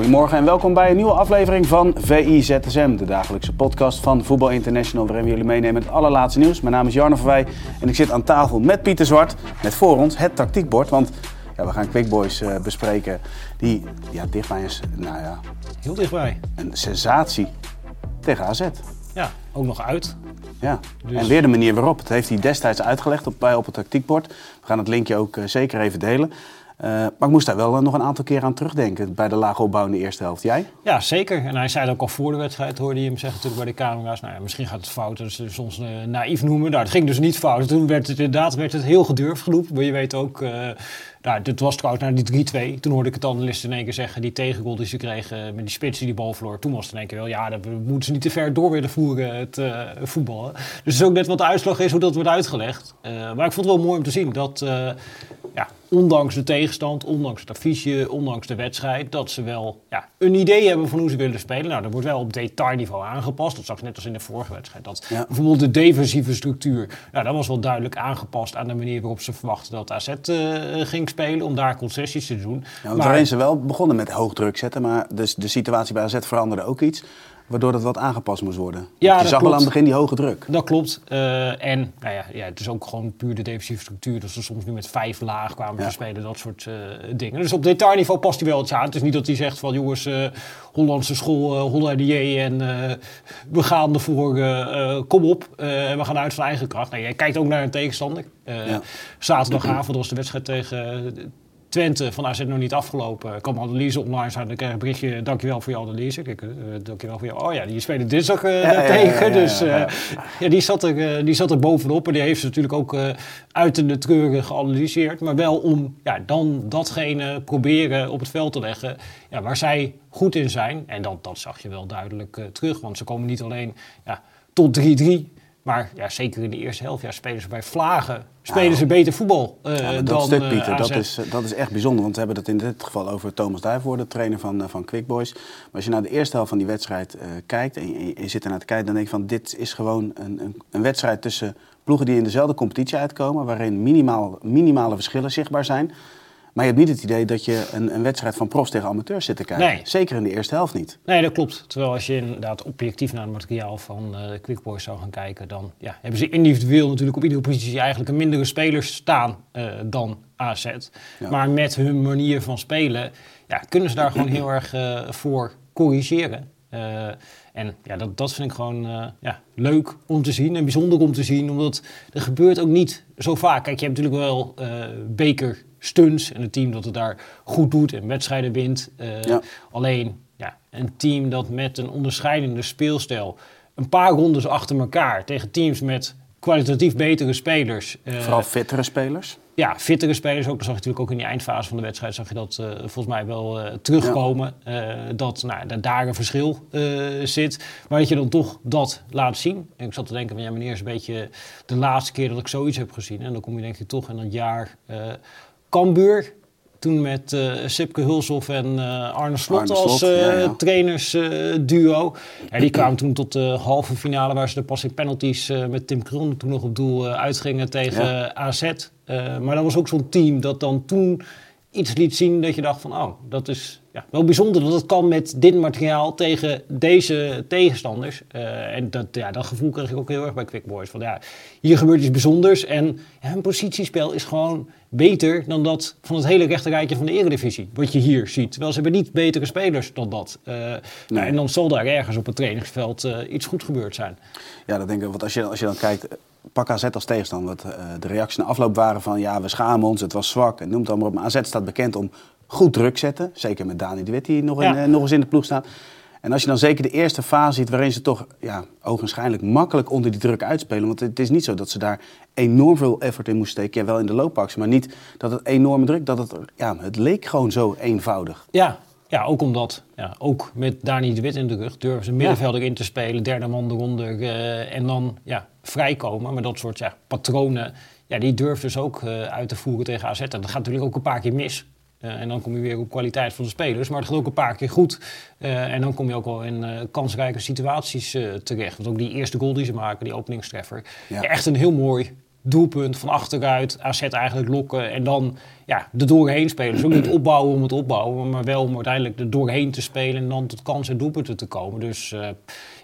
Goedemorgen en welkom bij een nieuwe aflevering van VIZSM, de dagelijkse podcast van Voetbal International, waarin we jullie meenemen met het allerlaatste nieuws. Mijn naam is Jarno Verwij en ik zit aan tafel met Pieter Zwart, met voor ons het tactiekbord, want ja, we gaan Quick Boys eh, bespreken die ja, dichtbij is, nou ja, Heel dichtbij. een sensatie tegen AZ. Ja, ook nog uit. Ja, Dus- en weer de manier waarop. Het heeft hij destijds uitgelegd op, bij op het tactiekbord. We gaan het linkje ook eh, zeker even delen. Eh, maar ik moest daar wel eh, nog een aantal keer aan terugdenken bij de lage opbouw in de eerste helft. Jij? Ja, zeker. En hij zei het ook al voor de wedstrijd, hoorde je hem zeggen natuurlijk bij de camera's. Nou ja, misschien gaat het fout, dat ze soms eh, naïef noemen. Nou, dat ging dus niet fout. Toen werd het inderdaad werd het heel gedurfd geroepen. Maar je weet ook, nou, dit was trouwens naar die 3-2. Toen hoorde ik het analist in één keer zeggen, die tegengoal die ze kregen met die spits die die bal verloor. Toen was het in één keer wel, ja, dat moeten ze niet te ver door willen voeren, het voetballen. Dus het is ook net wat de uitslag is, hoe dat wordt uitgelegd. Maar ik vond het wel mooi om te zien dat... ja, ondanks de tegenstand, ondanks het affiche, ondanks de wedstrijd, dat ze wel ja, een idee hebben van hoe ze willen spelen. Nou, dat wordt wel op detailniveau aangepast. Dat zag je net als in de vorige wedstrijd. Dat Ja. bijvoorbeeld de defensieve structuur, nou, dat was wel duidelijk aangepast aan de manier waarop ze verwachten dat AZ eh, ging spelen, om daar concessies te doen. Ja, want waarin ze wel begonnen met hoog druk zetten, maar dus de situatie bij AZ veranderde ook iets, waardoor dat wat aangepast moest worden. Ja, je zag wel aan het begin die hoge druk. Dat klopt. Eh, en nou ja, ja, het is ook gewoon puur de defensieve structuur. Dat ze soms nu met vijf laag kwamen. Te spelen, dat soort eh, dingen. Dus op detailniveau past hij wel iets aan. Het is niet dat hij zegt van jongens, eh, Hollandse school, uh, Holladier en eh, we gaan ervoor, eh, eh, kom op. eh, en we gaan uit van eigen kracht. Nee, jij kijkt ook naar een tegenstander. Eh. Zaterdagavond was de wedstrijd tegen eh, Twente van AZ nog niet afgelopen. Ik kwam analyse online. Dan kreeg ik een berichtje. Dankjewel voor je analyse. Kijk, eh, dankjewel voor je. Oh ja, die spelen dinsdag ja, ja, tegen. ja, dus ja, die zat, er, die zat er bovenop. En die heeft ze natuurlijk ook uit in de treuren geanalyseerd. Maar wel om ja, dan datgene proberen op het veld te leggen ja, waar zij goed in zijn. En dat, dat zag je wel duidelijk terug. Want ze komen niet alleen ja, tot 3-3. Maar ja, zeker in de eerste helft ja, spelen ze bij Vlagen. Spelen Nou, ze beter voetbal eh, Ja, dat dan stuk, eh, Pieter, dat is, eh, dat is echt bijzonder. Want we hebben het in dit geval over Thomas Duivoort, de trainer van, van Quick Boys. Maar als je naar de eerste helft van die wedstrijd kijkt en je, je zit ernaar te kijken, dan denk je van dit is gewoon een, een, een wedstrijd tussen ploegen die in dezelfde competitie uitkomen, waarin minimaal, minimale verschillen zichtbaar zijn. Maar je hebt niet het idee dat je een, een wedstrijd van profs tegen amateurs zit te kijken. Nee. Zeker in de eerste helft niet. Nee, dat klopt. Terwijl als je inderdaad objectief naar het materiaal van eh Quick Boys zou gaan kijken, dan ja, hebben ze individueel natuurlijk op iedere positie eigenlijk een mindere speler staan eh, dan AZ. Ja. Maar met hun manier van spelen ja, kunnen ze daar gewoon heel erg eh, voor corrigeren. En ja, dat, dat vind ik gewoon eh, ja, leuk om te zien en bijzonder om te zien, omdat er gebeurt ook niet zo vaak. Kijk, je hebt natuurlijk wel eh beker stunts en een team dat het daar goed doet en wedstrijden wint. Eh, Ja. Alleen ja, een team dat met een onderscheidende speelstijl een paar rondes achter elkaar tegen teams met kwalitatief betere spelers. Vooral fittere spelers. Ja, fittere spelers ook. Dat zag je natuurlijk ook in die eindfase van de wedstrijd. Zag je dat eh, volgens mij wel eh, terugkomen. eh, dat nou, dat daar een verschil zit. Maar dat je dan toch dat laat zien. En ik zat te denken van ja, wanneer is een beetje de laatste keer dat ik zoiets heb gezien. En dan kom je denk ik toch in dat jaar Cambuur. Toen met eh Sipke Hulshoff en eh, Arne Slot Arne als Slot, eh, ja, ja. trainersduo. ja, die kwamen toen tot de halve finale waar ze er pas in penalties met Tim Krul toen nog op doel uitgingen tegen AZ. Maar dat was ook zo'n team dat dan toen iets liet zien dat je dacht van, oh, dat is ja, wel bijzonder dat het kan met dit materiaal tegen deze tegenstanders. Eh, en dat, ja, dat gevoel kreeg ik ook heel erg bij Quick Boys. Van, ja, hier gebeurt iets bijzonders en ja, hun positiespel is gewoon beter dan dat van het hele rechterrijtje van de eredivisie. Wat je hier ziet. Terwijl ze hebben niet betere spelers dan dat. Eh, nou, en dan zal daar ergens op het trainingsveld eh, iets goed gebeurd zijn. Ja, dat denk ik. Want als je, als je dan kijkt, pak AZ als tegenstander. Wat eh, de reacties na afloop waren van ja, we schamen ons, het was zwak. En noem het allemaal op. Maar AZ staat bekend om goed druk zetten. Zeker met Dani de Wit die nog, in, Ja. eh, nog eens in de ploeg staat. En als je dan zeker de eerste fase ziet waarin ze toch ja, ogenschijnlijk makkelijk onder die druk uitspelen. Want het is niet zo dat ze daar enorm veel effort in moesten steken. Ja, wel in de loopactie, maar niet dat het enorme druk, dat het, ja, het leek gewoon zo eenvoudig. Ja, ja, ook omdat, ja, ook met Dani de Wit in de rug, durven ze middenvelder in te spelen, derde man eronder uh, en dan ja, vrijkomen. Maar dat soort ja, patronen, ja, die durven ze ook uh, uit te voeren tegen AZ. En dat gaat natuurlijk ook een paar keer mis. Uh, en dan kom je weer op kwaliteit van de spelers. Maar het gaat ook een paar keer goed. Uh, en dan kom je ook wel in uh, kansrijke situaties terecht. Want ook die eerste goal die ze maken, die openingstreffer. Ja. Echt een heel mooi doelpunt van achteruit. AZ eigenlijk lokken en dan ja, er doorheen spelen. Dus ook niet opbouwen om het opbouwen. Maar wel om uiteindelijk er doorheen te spelen. En dan tot kansen en doelpunten te komen. Dus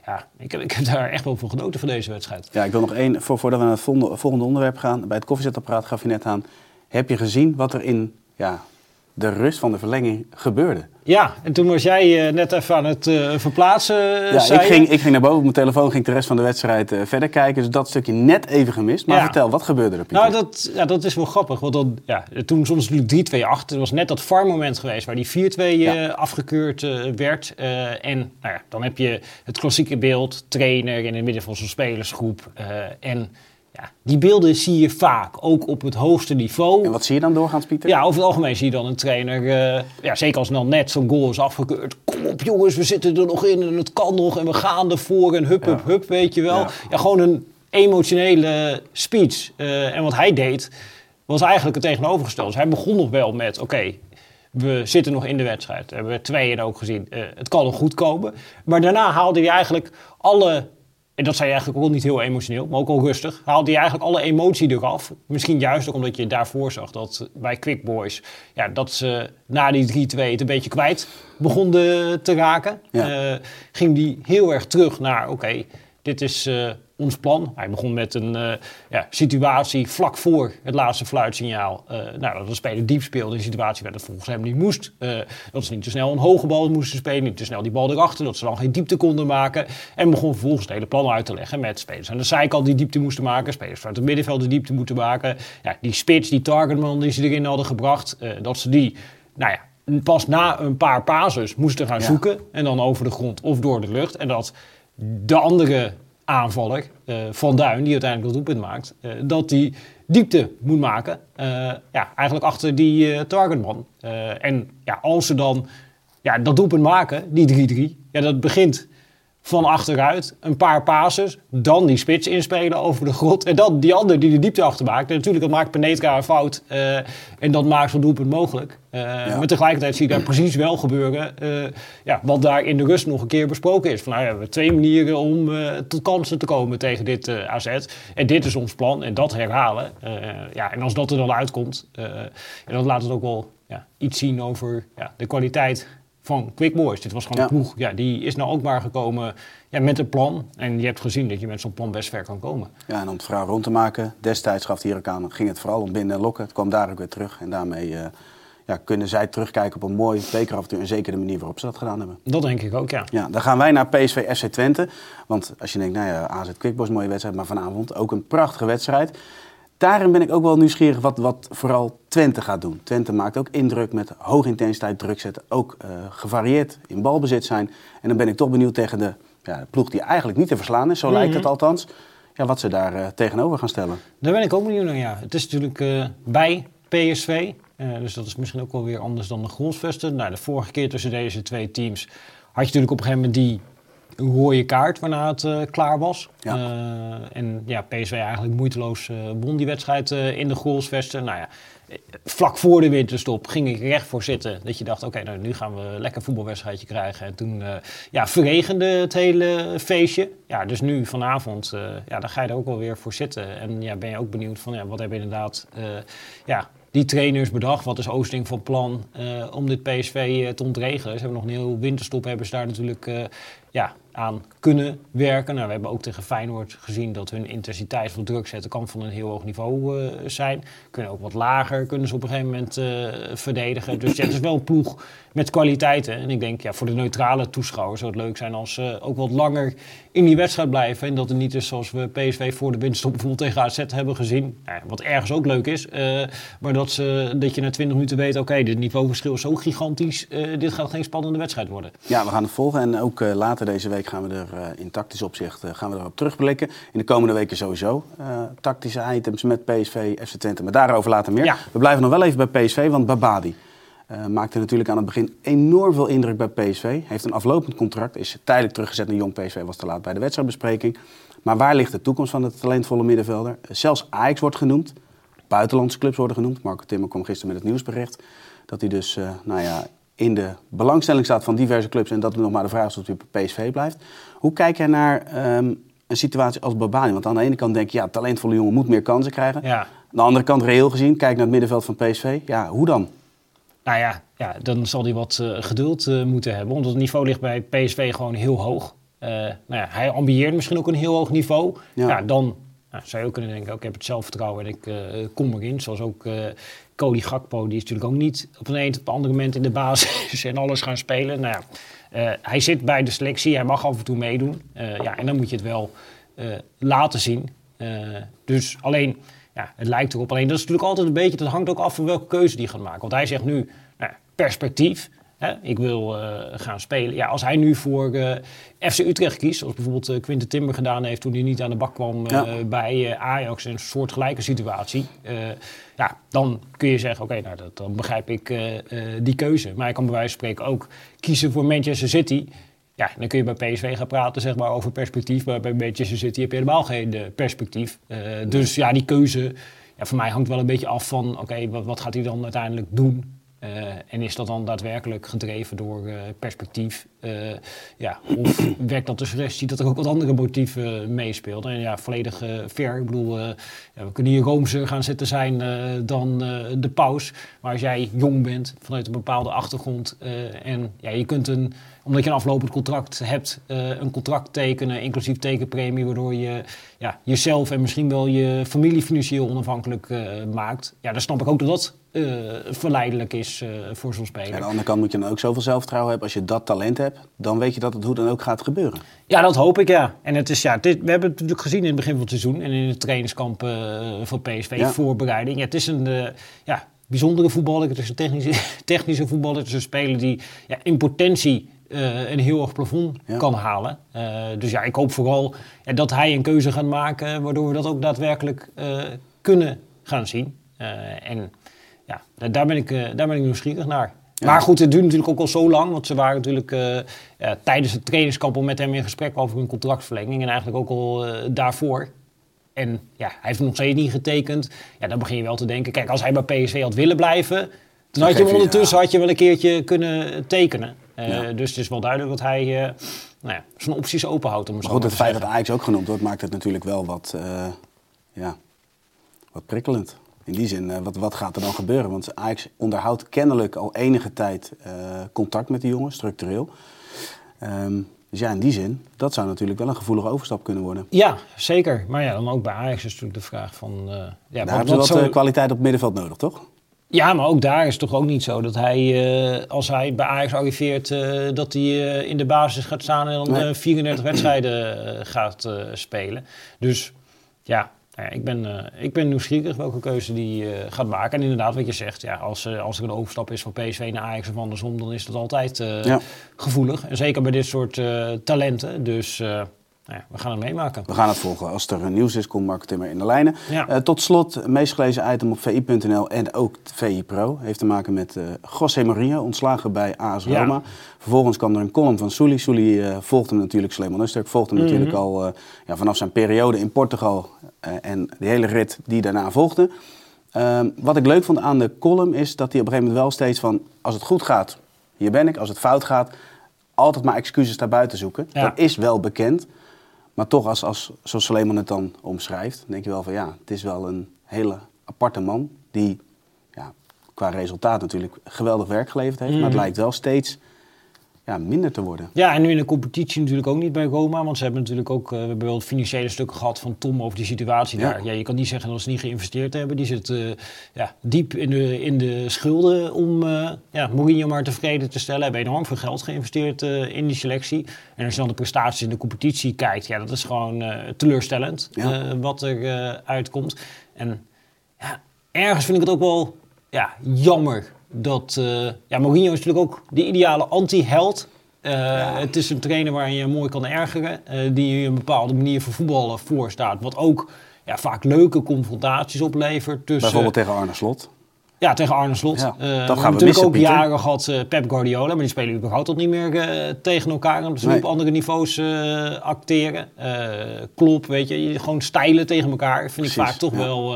ja, ik heb, ik heb daar echt wel van genoten van deze wedstrijd. Ja, ik wil nog één, voor, voordat we naar het volgende, volgende onderwerp gaan. Bij het koffiezetapparaat gaf je net aan. Heb je gezien wat er in ja, de rust van de verlenging gebeurde. Ja, en toen was jij uh, net even aan het uh, verplaatsen. ja, ik ging, ik ging naar boven op mijn telefoon, ging de rest van de wedstrijd verder kijken. Dus dat stukje net even gemist. Maar ja. vertel, wat gebeurde er, Pieter? Nou, dat, ja, dat is wel grappig. Want dan, ja, toen soms natuurlijk 3-2 achter. Er was net dat VAR-moment geweest waar die 4-2 ja. afgekeurd werd. en nou ja, dan heb je het klassieke beeld, trainer in het midden van zo'n spelersgroep. en ja, die beelden zie je vaak, ook op het hoogste niveau. En wat zie je dan doorgaans, Pieter? Ja, over het algemeen zie je dan een trainer, uh, ja, zeker als dan net zo'n goal is afgekeurd. Kom op jongens, we zitten er nog in en het kan nog en we gaan ervoor en hup, hup, hup, weet je wel. Ja, ja gewoon een emotionele speech. Uh, en wat hij deed, was eigenlijk het tegenovergestelde. Dus hij begon nog wel met, oké, okay, we zitten nog in de wedstrijd. We hebben tweeën ook gezien. Uh, het kan nog goed komen. Maar daarna haalde hij eigenlijk alle en dat zei je eigenlijk ook niet heel emotioneel, maar ook al rustig. Haalde je eigenlijk alle emotie eraf. Misschien juist ook omdat je daarvoor zag dat bij Quick Boys... Ja, dat ze na die 3-2 het een beetje kwijt begonnen te raken. Ja. Uh, ging die heel erg terug naar, oké, okay, dit is uh, ons plan. Hij begon met een uh, ja, situatie vlak voor het laatste fluitsignaal. Uh, nou, dat de speler diep speelde in een situatie waar dat volgens hem niet moest. Uh, dat ze niet te snel een hoge bal moesten spelen, niet te snel die bal erachter. Dat ze dan geen diepte konden maken. En begon vervolgens het hele plan uit te leggen met spelers aan de zijkant die diepte moesten maken. Spelers vanuit het middenveld die diepte moeten maken. Ja, die spits, die targetman die ze erin hadden gebracht. dat ze die, nou ja, pas na een paar pases moesten gaan ja. zoeken. En dan over de grond of door de lucht. En dat de andere aanvaller, uh, Van Duin, die uiteindelijk dat doelpunt maakt, uh, dat die diepte moet maken. Uh, ja, eigenlijk achter die targetman. en ja, als ze dan ja, dat doelpunt maken, die 3-3, ja, dat begint van achteruit, een paar passes, dan die spits inspelen over de grond en dan die ander die de diepte achter maakt. En natuurlijk, dat maakt Penetra een fout uh, en dat maakt zo'n doelpunt mogelijk. Uh, ja. Maar tegelijkertijd zie je daar precies wel gebeuren uh, ja, wat daar in de rust nog een keer besproken is. Van, nou, ja, we hebben twee manieren om tot kansen te komen tegen dit AZ. En dit is ons plan en dat herhalen. ja, en als dat er dan uitkomt, en dan laat het ook wel ja, iets zien over ja, de kwaliteit van Quick Boys. Dit was gewoon een ploeg, ja, die is nou ook maar gekomen ja, met een plan. En je hebt gezien dat je met zo'n plan best ver kan komen. Ja, en om het verhaal rond te maken, destijds gaf hier ook aan, ging het vooral om binnen en lokken. Het kwam daar ook weer terug en daarmee... Uh, ja, kunnen zij terugkijken op een mooi bekeravontuur en zeker de manier waarop ze dat gedaan hebben. Dat denk ik ook, ja. ja dan gaan wij naar PSV FC Twente. Want als je denkt, nou ja, AZ Quickboys, mooie wedstrijd, maar vanavond ook een prachtige wedstrijd. Daarin ben ik ook wel nieuwsgierig wat, wat vooral Twente gaat doen. Twente maakt ook indruk met hoge intensiteit druk zetten. Ook uh, gevarieerd in balbezit zijn. En dan ben ik toch benieuwd tegen de, ja, de ploeg die eigenlijk niet te verslaan is. Zo lijkt het althans. Ja, wat ze daar uh, tegenover gaan stellen. Daar ben ik ook benieuwd naar, ja. Het is natuurlijk uh, bij PSV. dus dat is misschien ook wel weer anders dan de Gronsvesten. Nou, de vorige keer tussen deze twee teams had je natuurlijk op een gegeven moment die rode kaart waarna het uh, klaar was. Ja. Uh, en ja, PSV eigenlijk moeiteloos uh, won die wedstrijd in de goalsvesten. Nou ja, vlak voor de winterstop ging ik recht voor zitten. Dat je dacht, oké, okay, nou, nu gaan we een lekker voetbalwedstrijdje krijgen. En toen ja, verregende het hele feestje. Ja, dus nu vanavond, ja, dan ga je er ook wel weer voor zitten. En ja, ben je ook benieuwd van, ja, wat hebben inderdaad... ja, die trainers bedacht. Wat is Oosting van plan uh, om dit PSV uh, te ontregelen? Ze hebben nog een heel winterstop, hebben ze daar natuurlijk uh, ja, aan kunnen werken. Nou, we hebben ook tegen Feyenoord gezien dat hun intensiteit van druk zetten kan van een heel hoog niveau uh, zijn. Kunnen ook wat lager, kunnen ze op een gegeven moment uh, verdedigen. Dus het is wel een ploeg met kwaliteiten. En ik denk, ja, voor de neutrale toeschouwer zou het leuk zijn als ze ook wat langer in die wedstrijd blijven. En dat het niet is zoals we PSV voor de winststop bijvoorbeeld tegen AZ hebben gezien. Wat ergens ook leuk is. Uh, maar dat, ze, dat je na 20 minuten weet, oké, okay, dit niveauverschil is zo gigantisch. dit gaat geen spannende wedstrijd worden. Ja, we gaan het volgen. En ook later deze week gaan we er uh, in tactisch opzicht uh, gaan we erop terugblikken. In de komende weken sowieso. Uh, tactische items met PSV, FC Twente. Maar daarover later meer. Ja. We blijven nog wel even bij PSV, want Babadi maakte natuurlijk aan het begin enorm veel indruk bij PSV. Heeft een aflopend contract, is tijdelijk teruggezet naar Jong PSV, was te laat bij de wedstrijdbespreking. Maar waar ligt de toekomst van het talentvolle middenvelder? Zelfs Ajax wordt genoemd. Buitenlandse clubs worden genoemd. Marco Timmer kwam gisteren met het nieuwsbericht. Dat hij dus, nou ja, in de belangstelling staat van diverse clubs en dat nog maar de vraag is of hij bij PSV blijft. Hoe kijk jij naar um, een situatie als Babani? Want aan de ene kant denk je, ja, talentvolle jongen moet meer kansen krijgen. Ja. Aan de andere kant, reëel gezien, kijk naar het middenveld van PSV. Ja, hoe dan? Nou ja, ja dan zal hij wat uh, geduld uh, moeten hebben. Want het niveau ligt bij PSV gewoon heel hoog. Uh, nou ja, hij ambieert misschien ook een heel hoog niveau. Ja. ja dan nou, zou je ook kunnen denken, ook, ik heb het zelfvertrouwen en ik kom erin. Zoals ook Cody Gakpo, die is natuurlijk ook niet op een, een op een ander moment in de basis en alles gaan spelen. Nou ja, uh, hij zit bij de selectie, hij mag af en toe meedoen. Uh, ja, en dan moet je het wel uh, laten zien. dus alleen, ja, het lijkt erop. Alleen dat is natuurlijk altijd een beetje, dat hangt ook af van welke keuze die gaat maken. Want hij zegt nu, nou, perspectief. Hè, ik wil uh, gaan spelen. Ja, als hij nu voor uh, FC Utrecht kiest, zoals bijvoorbeeld uh, Quinten Timber gedaan heeft toen hij niet aan de bak kwam ja. bij Ajax, in een soortgelijke situatie. ja, dan kun je zeggen, oké, nou, dat, dan begrijp ik die keuze. Maar hij kan bij wijze van spreken ook kiezen voor Manchester City. Ja, dan kun je bij PSV gaan praten zeg maar, over perspectief. Maar bij Manchester City heb je helemaal geen perspectief. dus ja, die keuze ja, voor mij hangt wel een beetje af van... oké, wat, wat gaat hij dan uiteindelijk doen? Uh, en is dat dan daadwerkelijk gedreven door uh, perspectief? Uh, ja, of werkt dat de suggestie dat er ook wat andere motieven meespeelden? En ja, volledig fair. Ik bedoel, we kunnen hier roomser gaan zitten zijn dan de paus. Maar als jij jong bent, vanuit een bepaalde achtergrond... en ja, je kunt een, omdat je een aflopend contract hebt, een contract tekenen... inclusief tekenpremie, waardoor je ja, jezelf en misschien wel je familie financieel onafhankelijk maakt. Ja, dan snap ik ook dat dat uh, verleidelijk is uh, voor zo'n speler. Aan de andere kant moet je dan ook zoveel zelfvertrouwen hebben. Als je dat talent hebt, dan weet je dat het hoe dan ook gaat gebeuren. Ja, dat hoop ik, ja. En het is, ja, dit, we hebben het natuurlijk gezien in het begin van het seizoen... en in de trainingskamp uh, van PSV, ja. voorbereiding. Ja, het is een ja, bijzondere voetballer. Het is een technische, technische voetballer. Het is een speler die ja, in potentie... Uh, een heel hoog plafond ja. kan halen. Uh, dus ja, ik hoop vooral ja, dat hij een keuze gaat maken... waardoor we dat ook daadwerkelijk uh, kunnen gaan zien. en ja, daar ben ik, daar ben ik nieuwsgierig naar. Ja. Maar goed, het duurt natuurlijk ook al zo lang. Want ze waren natuurlijk ja, tijdens het trainingskamp al met hem in gesprek over hun contractverlenging. En eigenlijk ook al daarvoor. En ja, hij heeft nog steeds niet getekend. Ja, dan begin je wel te denken, kijk, als hij bij PSV had willen blijven... Dan had je hem ondertussen had je wel een keertje kunnen tekenen. Uh, dus het is wel duidelijk dat hij nou ja, zijn opties openhoudt. Om maar goed, het feit dat Ajax ook genoemd wordt, maakt het natuurlijk wel wat, ja, wat prikkelend. In die zin, wat, wat gaat er dan gebeuren? Want Ajax onderhoudt kennelijk al enige tijd contact met die jongen, structureel. Um, dus ja, in die zin, dat zou natuurlijk wel een gevoelige overstap kunnen worden. Ja, zeker. Maar ja, dan ook bij Ajax is natuurlijk de vraag van... Uh, ja, daar hebben ze wat zo... kwaliteit op het middenveld nodig, toch? Ja, maar ook daar is het toch ook niet zo dat hij, als hij bij Ajax arriveert, dat hij in de basis gaat staan en dan nee. 34 wedstrijden gaat spelen. Dus ja, nou ja, ik, ben, ik ben nieuwsgierig welke keuze die gaat maken. En inderdaad, wat je zegt, ja, als, als er een overstap is van PSV naar Ajax of andersom, dan is dat altijd ja. gevoelig. En zeker bij dit soort talenten. Dus nou ja, we gaan het meemaken. We gaan het volgen. Als er nieuws is, komt Mark Timmer in de lijnen. Ja. Uh, tot slot, meest gelezen item op VI.nl en ook VI Pro. Heeft te maken met uh, José Mourinho, ontslagen bij AS Roma. Vervolgens kwam er een column van Souli. Souli uh, volgde hem natuurlijk, Sleeman Usturk volgde hem mm -hmm. natuurlijk al ja, vanaf zijn periode in Portugal. en de hele rit die daarna volgde. Wat ik leuk vond aan de column is dat hij op een gegeven moment wel steeds van... als het goed gaat, hier ben ik. Als het fout gaat, altijd maar excuses daarbuiten zoeken. Dat is wel bekend. Maar toch, als, als, zoals Suleiman het dan omschrijft, denk je wel van ja, het is wel een hele aparte man. Die ja, qua resultaat natuurlijk geweldig werk geleverd heeft. Mm. Maar het mhm. lijkt wel steeds ja, minder te worden. Ja, en nu in de competitie natuurlijk ook niet bij Roma. Want ze hebben natuurlijk ook, uh, we hebben wel financiële stukken gehad van Tom over die situatie Ja. daar. Ja, je kan niet zeggen dat ze niet geïnvesteerd hebben. Die zit eh, ja, diep in de, in de schulden om eh ja, Mourinho maar tevreden te stellen. Hebben enorm veel geld geïnvesteerd in die selectie. En als je dan de prestaties in de competitie kijkt, ja, dat is gewoon teleurstellend Ja. wat er uitkomt. En ja, ergens vind ik het ook wel ja, jammer dat... eh ja, Mourinho is natuurlijk ook de ideale anti-held. Eh, Het is een trainer waar je mooi kan ergeren. eh, die je een bepaalde manier van voetballen voorstaat. Wat ook ja, vaak leuke confrontaties oplevert. Tussen, Bijvoorbeeld tegen Arne Slot. ja, tegen Arne Slot. Ja, dat gaan we natuurlijk missen, ook Pieter. jaren gehad eh, Pep Guardiola. Maar die spelen überhaupt ook niet meer tegen elkaar. Omdat ze Nee. op andere niveaus acteren. Klopp, weet je. Gewoon stijlen tegen elkaar. Vind ik vaak toch ja. wel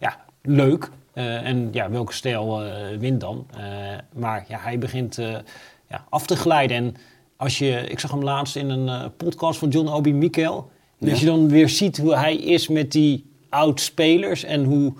ja, leuk. Eh, en ja, welke stijl eh, wint dan? Eh, maar ja, hij begint ja, af te glijden. En als je, ik zag hem laatst in een podcast van John Obi als Ja. je dan weer ziet hoe hij is met die oud-spelers en hoe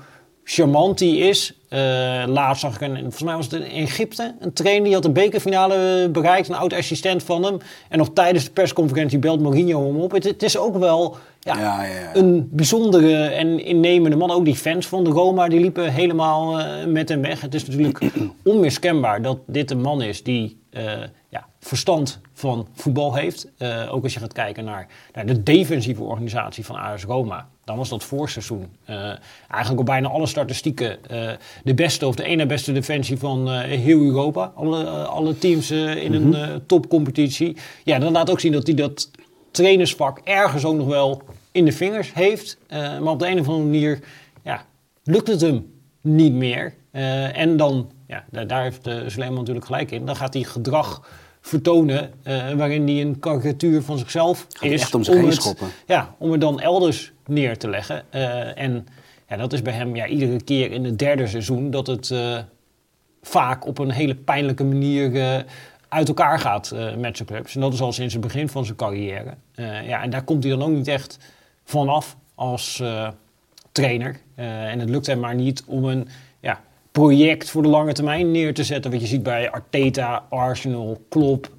charmant hij is. Eh, laatst zag ik een, volgens mij was het in Egypte, een trainer die had de bekerfinale bereikt, een oud-assistent van hem. En nog tijdens de persconferentie belt Mourinho hem op. Het, het is ook wel ja, Ja, ja, ja. een bijzondere en innemende man. Ook die fans van de Roma, die liepen helemaal eh, met hem weg. Het is natuurlijk onmiskenbaar dat dit een man is die eh, ja, verstand van voetbal heeft. Eh, ook als je gaat kijken naar, naar de defensieve organisatie van AS Roma. Dan was dat voorseizoen eh, eigenlijk op bijna alle statistieken eh, de beste of de ene beste defensie van eh, heel Europa. Alle, alle teams in een eh, topcompetitie. Ja, dat laat ook zien dat hij dat trainersvak ergens ook nog wel in de vingers heeft. Maar op de een of andere manier ja, lukt het hem niet meer. En dan, ja, daar, daar heeft uh, Suleiman natuurlijk gelijk in. Dan gaat hij gedrag vertonen eh, waarin hij een karikatuur van zichzelf hij is. echt om zich heen het, schoppen. Ja, om het dan elders neer te leggen. Eh, en ja, dat is bij hem ja, iedere keer in het derde seizoen dat het eh, vaak op een hele pijnlijke manier uit elkaar gaat met zijn clubs. En dat is al sinds het begin van zijn carrière. Ja, en daar komt hij dan ook niet echt vanaf als trainer. En het lukt hem maar niet om een project voor de lange termijn neer te zetten. Wat je ziet bij Arteta, Arsenal, Klopp,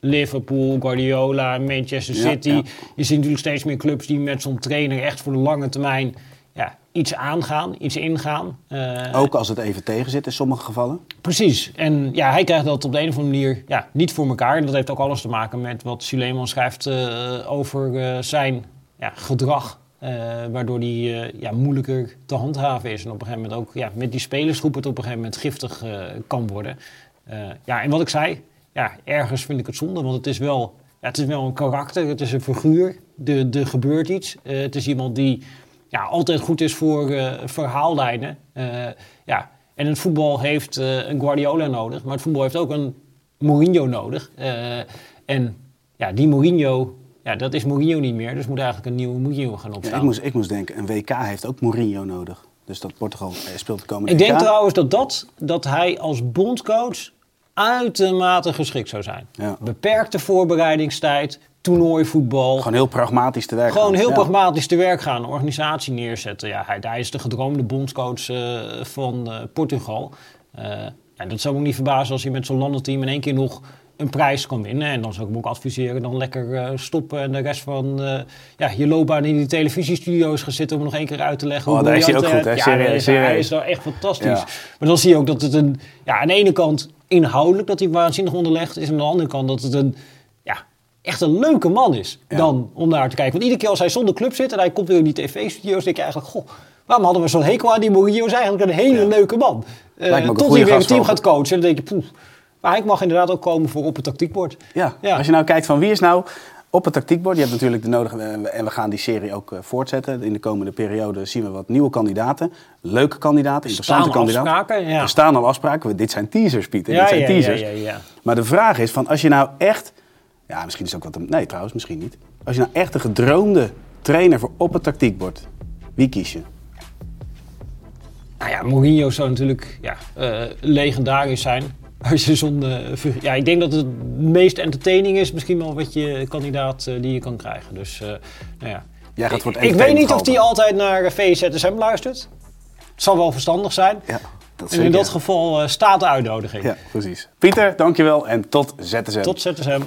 Liverpool, Guardiola, Manchester City. ja. Je ziet natuurlijk steeds meer clubs die met zo'n trainer echt voor de lange termijn ja, iets aangaan, iets ingaan. Eh, Ook als het even tegen zit in sommige gevallen. Precies. En ja, hij krijgt dat op de een of andere manier ja, niet voor elkaar. En dat heeft ook alles te maken met wat Suleiman schrijft eh, over eh, zijn ja, gedrag. Eh, waardoor die eh, ja, moeilijker te handhaven is. En op een gegeven moment ook ja, met die spelersgroep het op een gegeven moment giftig eh, kan worden. Ja, en wat ik zei, ja, ergens vind ik het zonde. Want het is wel, ja, het is wel een karakter, het is een figuur. Er gebeurt iets. Het is iemand die ja, altijd goed is voor verhaallijnen. Ja. En het voetbal heeft een Guardiola nodig, maar het voetbal heeft ook een Mourinho nodig. En ja, die Mourinho, ja, dat is Mourinho niet meer, dus moet eigenlijk een nieuwe Mourinho gaan Ja, opstaan. ik, moest, ik moest denken, een WK heeft ook Mourinho nodig. Dus dat Portugal eh, speelt de komende Ik denk WK. trouwens dat, dat, dat hij als bondcoach uitermate geschikt zou zijn. Ja. Beperkte voorbereidingstijd, toernooivoetbal. Gewoon heel pragmatisch te werk Gewoon gaan. heel Ja. pragmatisch te werk gaan, een organisatie neerzetten. Ja, hij, hij is de gedroomde bondscoach eh, van eh, Portugal. Ja, dat zou me ook niet verbazen als hij met zo'n landenteam in één keer nog een prijs kan winnen. En dan zou ik hem ook adviseren, dan lekker eh, stoppen en de rest van eh, ja, je loopbaan in die televisiestudio's gaan zitten om nog één keer uit te leggen. Oh, hoe daar is hij ook goed, eh, hè? Ja, Serieus, hij is- hij serieus. is daar echt fantastisch. Ja. Maar dan zie je ook dat het een, ja, aan de ene kant inhoudelijk dat hij waanzinnig onderlegd is. En aan de andere kant dat het een, ja, echt een leuke man is Ja. dan om naar te kijken. Want iedere keer als hij zonder club zit en hij komt weer in die tv-studio's, denk je eigenlijk, goh, waarom hadden we zo'n hekel aan die Mourinho? is eigenlijk een hele leuke man. Een tot hij weer een team gaat coachen en dan denk je, poeh. Maar hij mag inderdaad ook komen voor op het tactiekbord. Ja. Ja. als je nou kijkt van wie is nou op het tactiekbord. Je hebt natuurlijk de nodige, eh, en we gaan die serie ook eh, voortzetten. In de komende periode zien we wat nieuwe kandidaten. Leuke kandidaten, interessante Staan kandidaten. afspraken, ja. Er staan al afspraken. Dit zijn teasers, Pieter. Ja, dit zijn ja, teasers. ja, ja, ja. Maar de vraag is van als je nou echt... Ja, misschien is het ook wat... een- Nee, trouwens, misschien niet. Als je nou echt een gedroomde trainer voor op het tactiekbord. Wie kies je? Nou ja, Mourinho zou natuurlijk ja, eh, legendarisch zijn. Als je ja, ik denk dat het meest entertaining is misschien wel wat je kandidaat eh, die je kan krijgen. Dus, eh, nou ja. Jij gaat voor het ik, ik weet niet of hij altijd naar eh, VZSM luistert. Het zal wel verstandig zijn. Ja. Dat En in dat geval staat de uitnodiging. Ja, precies. Pieter, dankjewel en tot ZSM. Tot ZSM.